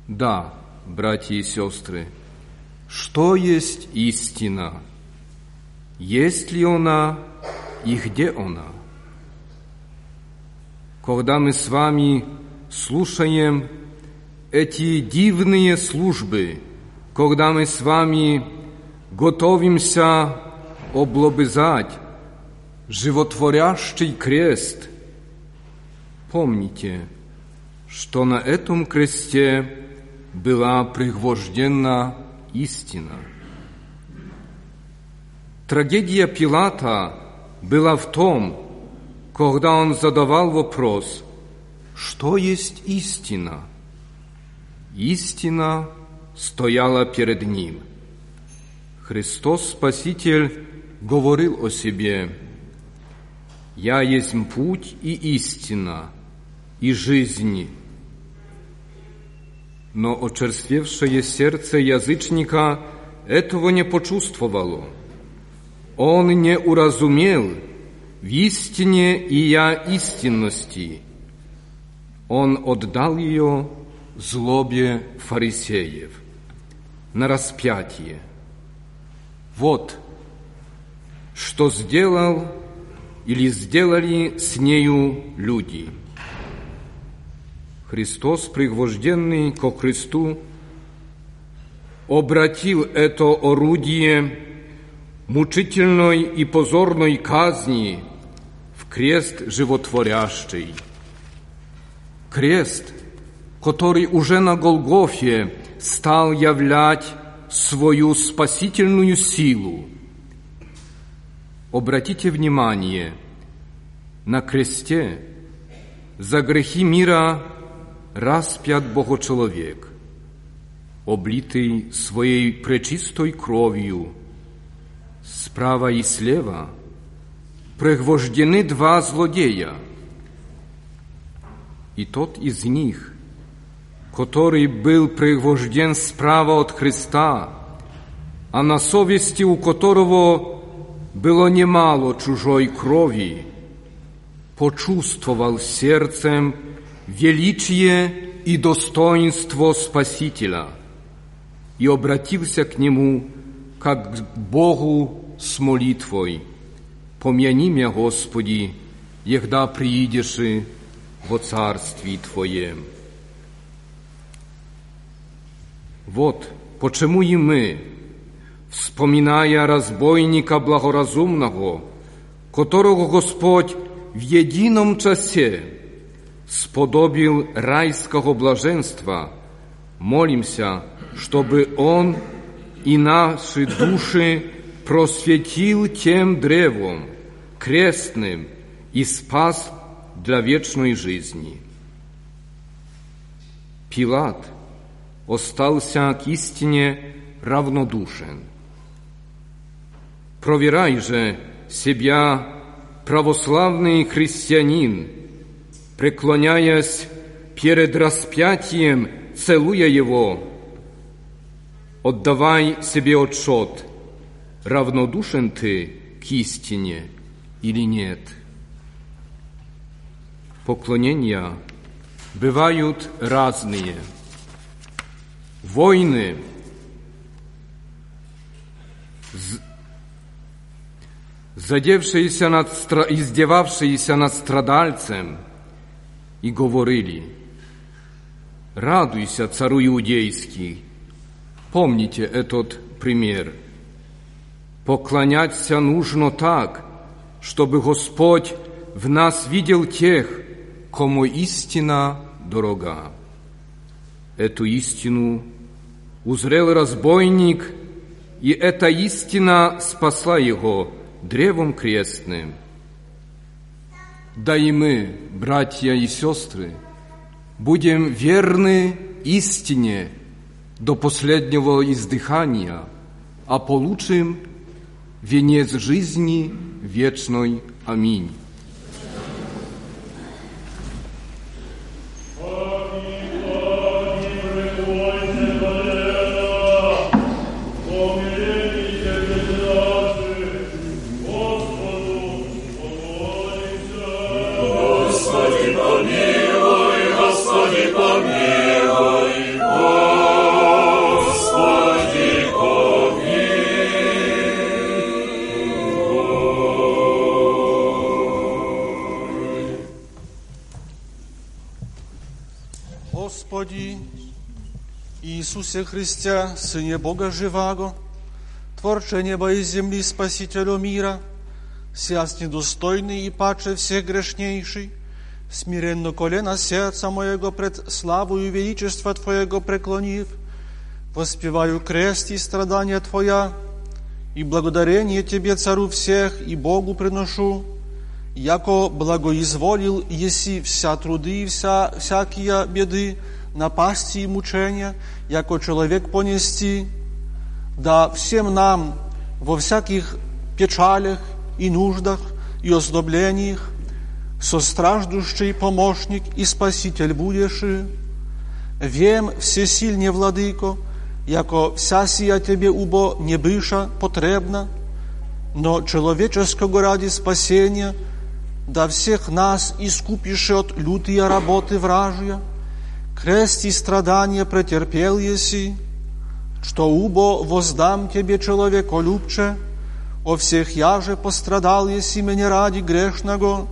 Да, братья и сестры, что есть истина? Есть ли она и где она? Когда мы с вами слушаем эти дивные службы, когда мы с вами готовимся облобызать животворящий крест, помните, что на этом кресте была пригвождена истина. Трагедия Пилата была в том, когда он задавал вопрос, что есть истина? Истина стояла перед ним. Христос Спаситель говорил о себе, «Я есть путь и истина, и жизнь». Но очерствевшее сердце язычника этого не почувствовало. Он не уразумел в истине и я истинности. Он отдал ее злобе фарисеев на распятие. Вот, что сделал или сделали с нею люди. Христос, пригвожденный ко кресту, обратил это орудие мучительной и позорной казни в крест животворящий. Крест, который уже на Голгофе стал являть свою спасительную силу. Обратите внимание, на кресте за грехи мира распят Богочеловек, облитый своей пречистой кровью. Справа и слева пригвождены два злодея, и тот из них, который был пригвожден справа от Христа, а на совести у которого было немало чужой крови, почувствовал сердцем величие и достоинство Спасителя и обратился к Нему, как к Богу с молитвой. «Помяни меня, Господи, егда приидешь во Царстве Твоем». Вот почему и мы, вспоминая разбойника благоразумного, которого Господь в едином часе сподобил райского блаженства, молимся, чтобы Он и наши души просветил тем древом, крестным, и спас для вечной жизни. Пилат остался к истине равнодушен. Проверяй же себя, православный христианин, преклоняясь перед распятием, целуя его, отдавай себе отчет, равнодушен ты к истине или нет. Поклонения бывают разные. Войны, задевшиеся над, издевавшиеся над страдальцем, и говорили, «Радуйся, цару иудейский!» Помните этот пример. Поклоняться нужно так, чтобы Господь в нас видел тех, кому истина дорога. Эту истину узрел разбойник, и эта истина спасла его древом крестным. Да и мы, братья и сестры, будем верны истине до последнего издыхания, а получим венец жизни вечной. Аминь. Иисусе Христе, Сыне Бога Живаго, Творче неба и земли, Спасителю мира, сяс недостойный и паче всех грешнейший, смиренно колено сердца моего пред славою величества Твоего преклонив, воспеваю крест и страдания Твоя, и благодарение Тебе, Цару всех, и Богу приношу, яко благоизволил еси вся труды и вся, всякие беды, напасти и мучения, яко человек понести, да всем нам во всяких печалях и нуждах и оздоблениях состраждущий помощник и спаситель будешь. Вем всесильне, Владыко, яко вся сия Тебе убо не быша потребна, но человеческого ради спасения да всех нас искупишь от лютые работы вражья, Крест и страдания претерпел еси, что убо воздам Тебе, человеколюбче, о всех я же пострадал еси меня ради грешного.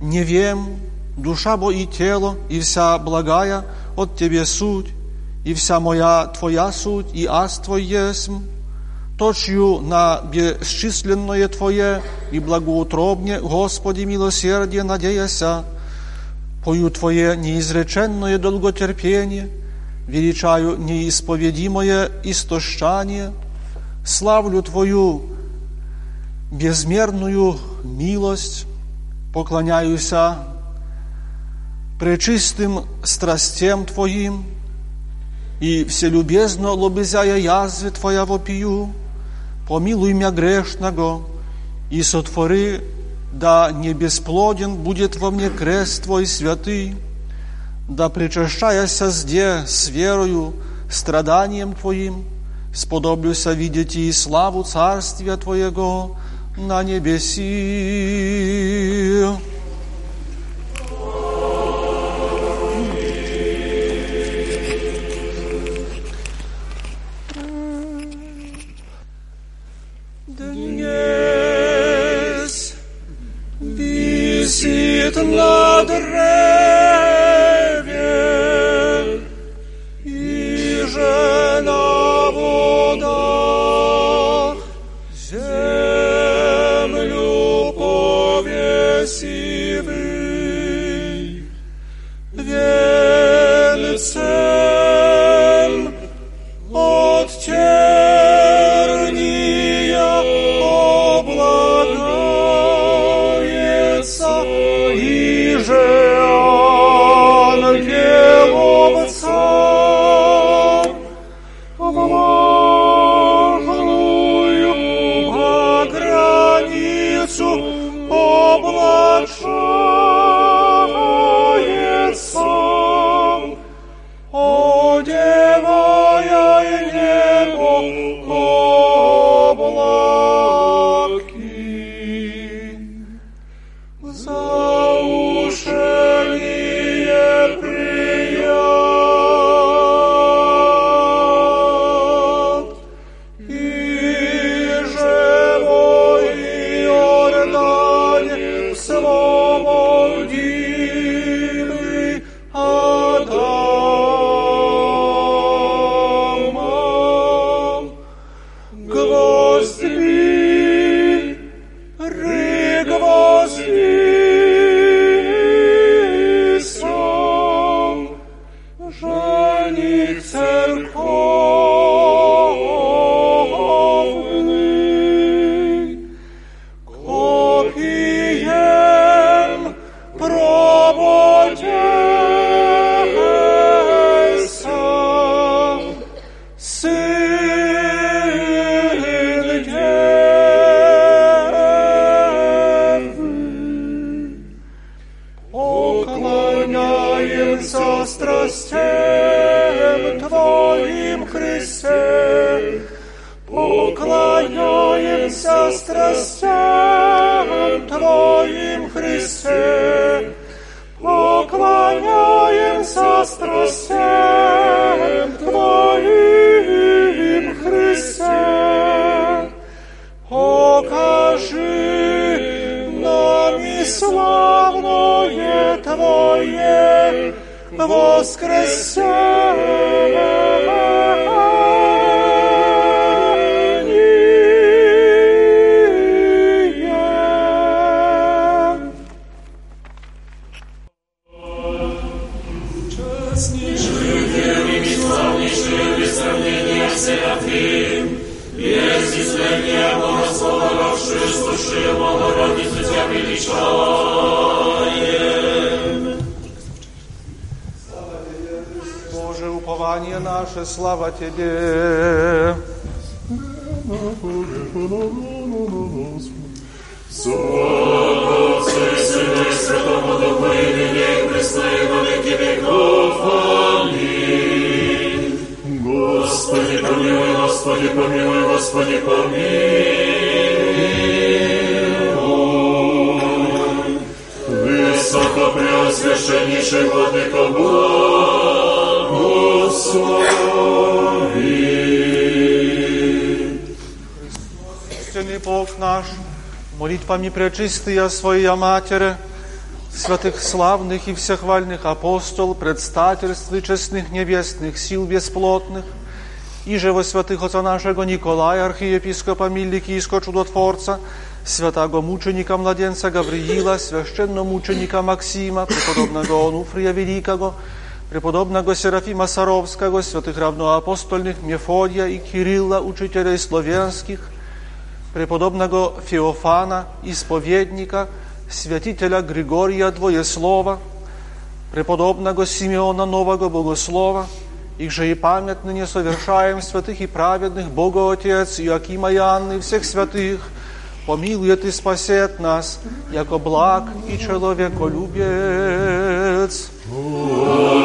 Не вем, душа бо и тело, и вся благая от Тебе суть, и вся моя Твоя суть, и аз Твой есмь, точью на бесчисленное Твое и благоутробне, Господи, милосердие, надеяся, пою Твое неизреченное долготерпение, величаю неисповедимое истощание, славлю Твою безмерную милость, поклоняюсь пречистым страстям Твоим, и вселюбезно лобызяя язвы Твоя вопию, помилуй меня грешного, и сотвори, да не бесплоден будет во мне крест Твой святый, да причащаяся зде с верою, страданием Твоим, сподоблюся видеть и славу Царствия Твоего на небеси. Слава Тебе. Молитвами пречистая Своя Матерь, святых славных и всехвальных апостол, предстательств честных небесных сил бесплотных, и же во святых отца нашего Николая, архиепископа Миликийского чудотворца, святого мученика младенца Гавриила, священномученика Максима, преподобного Онуфрия Великого, преподобного Серафима Саровского, святых равноапостольных Мефодия и Кирилла, учителей славянских, преподобного Феофана, исповедника, святителя Григория Двоеслова, преподобного Симеона Нового Богослова, их же и память ныне совершаем святых и праведных Бога Отец Иоакима и Анны, всех святых, помилует и спасет нас, яко благ и человеколюбец. И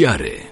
Wiary.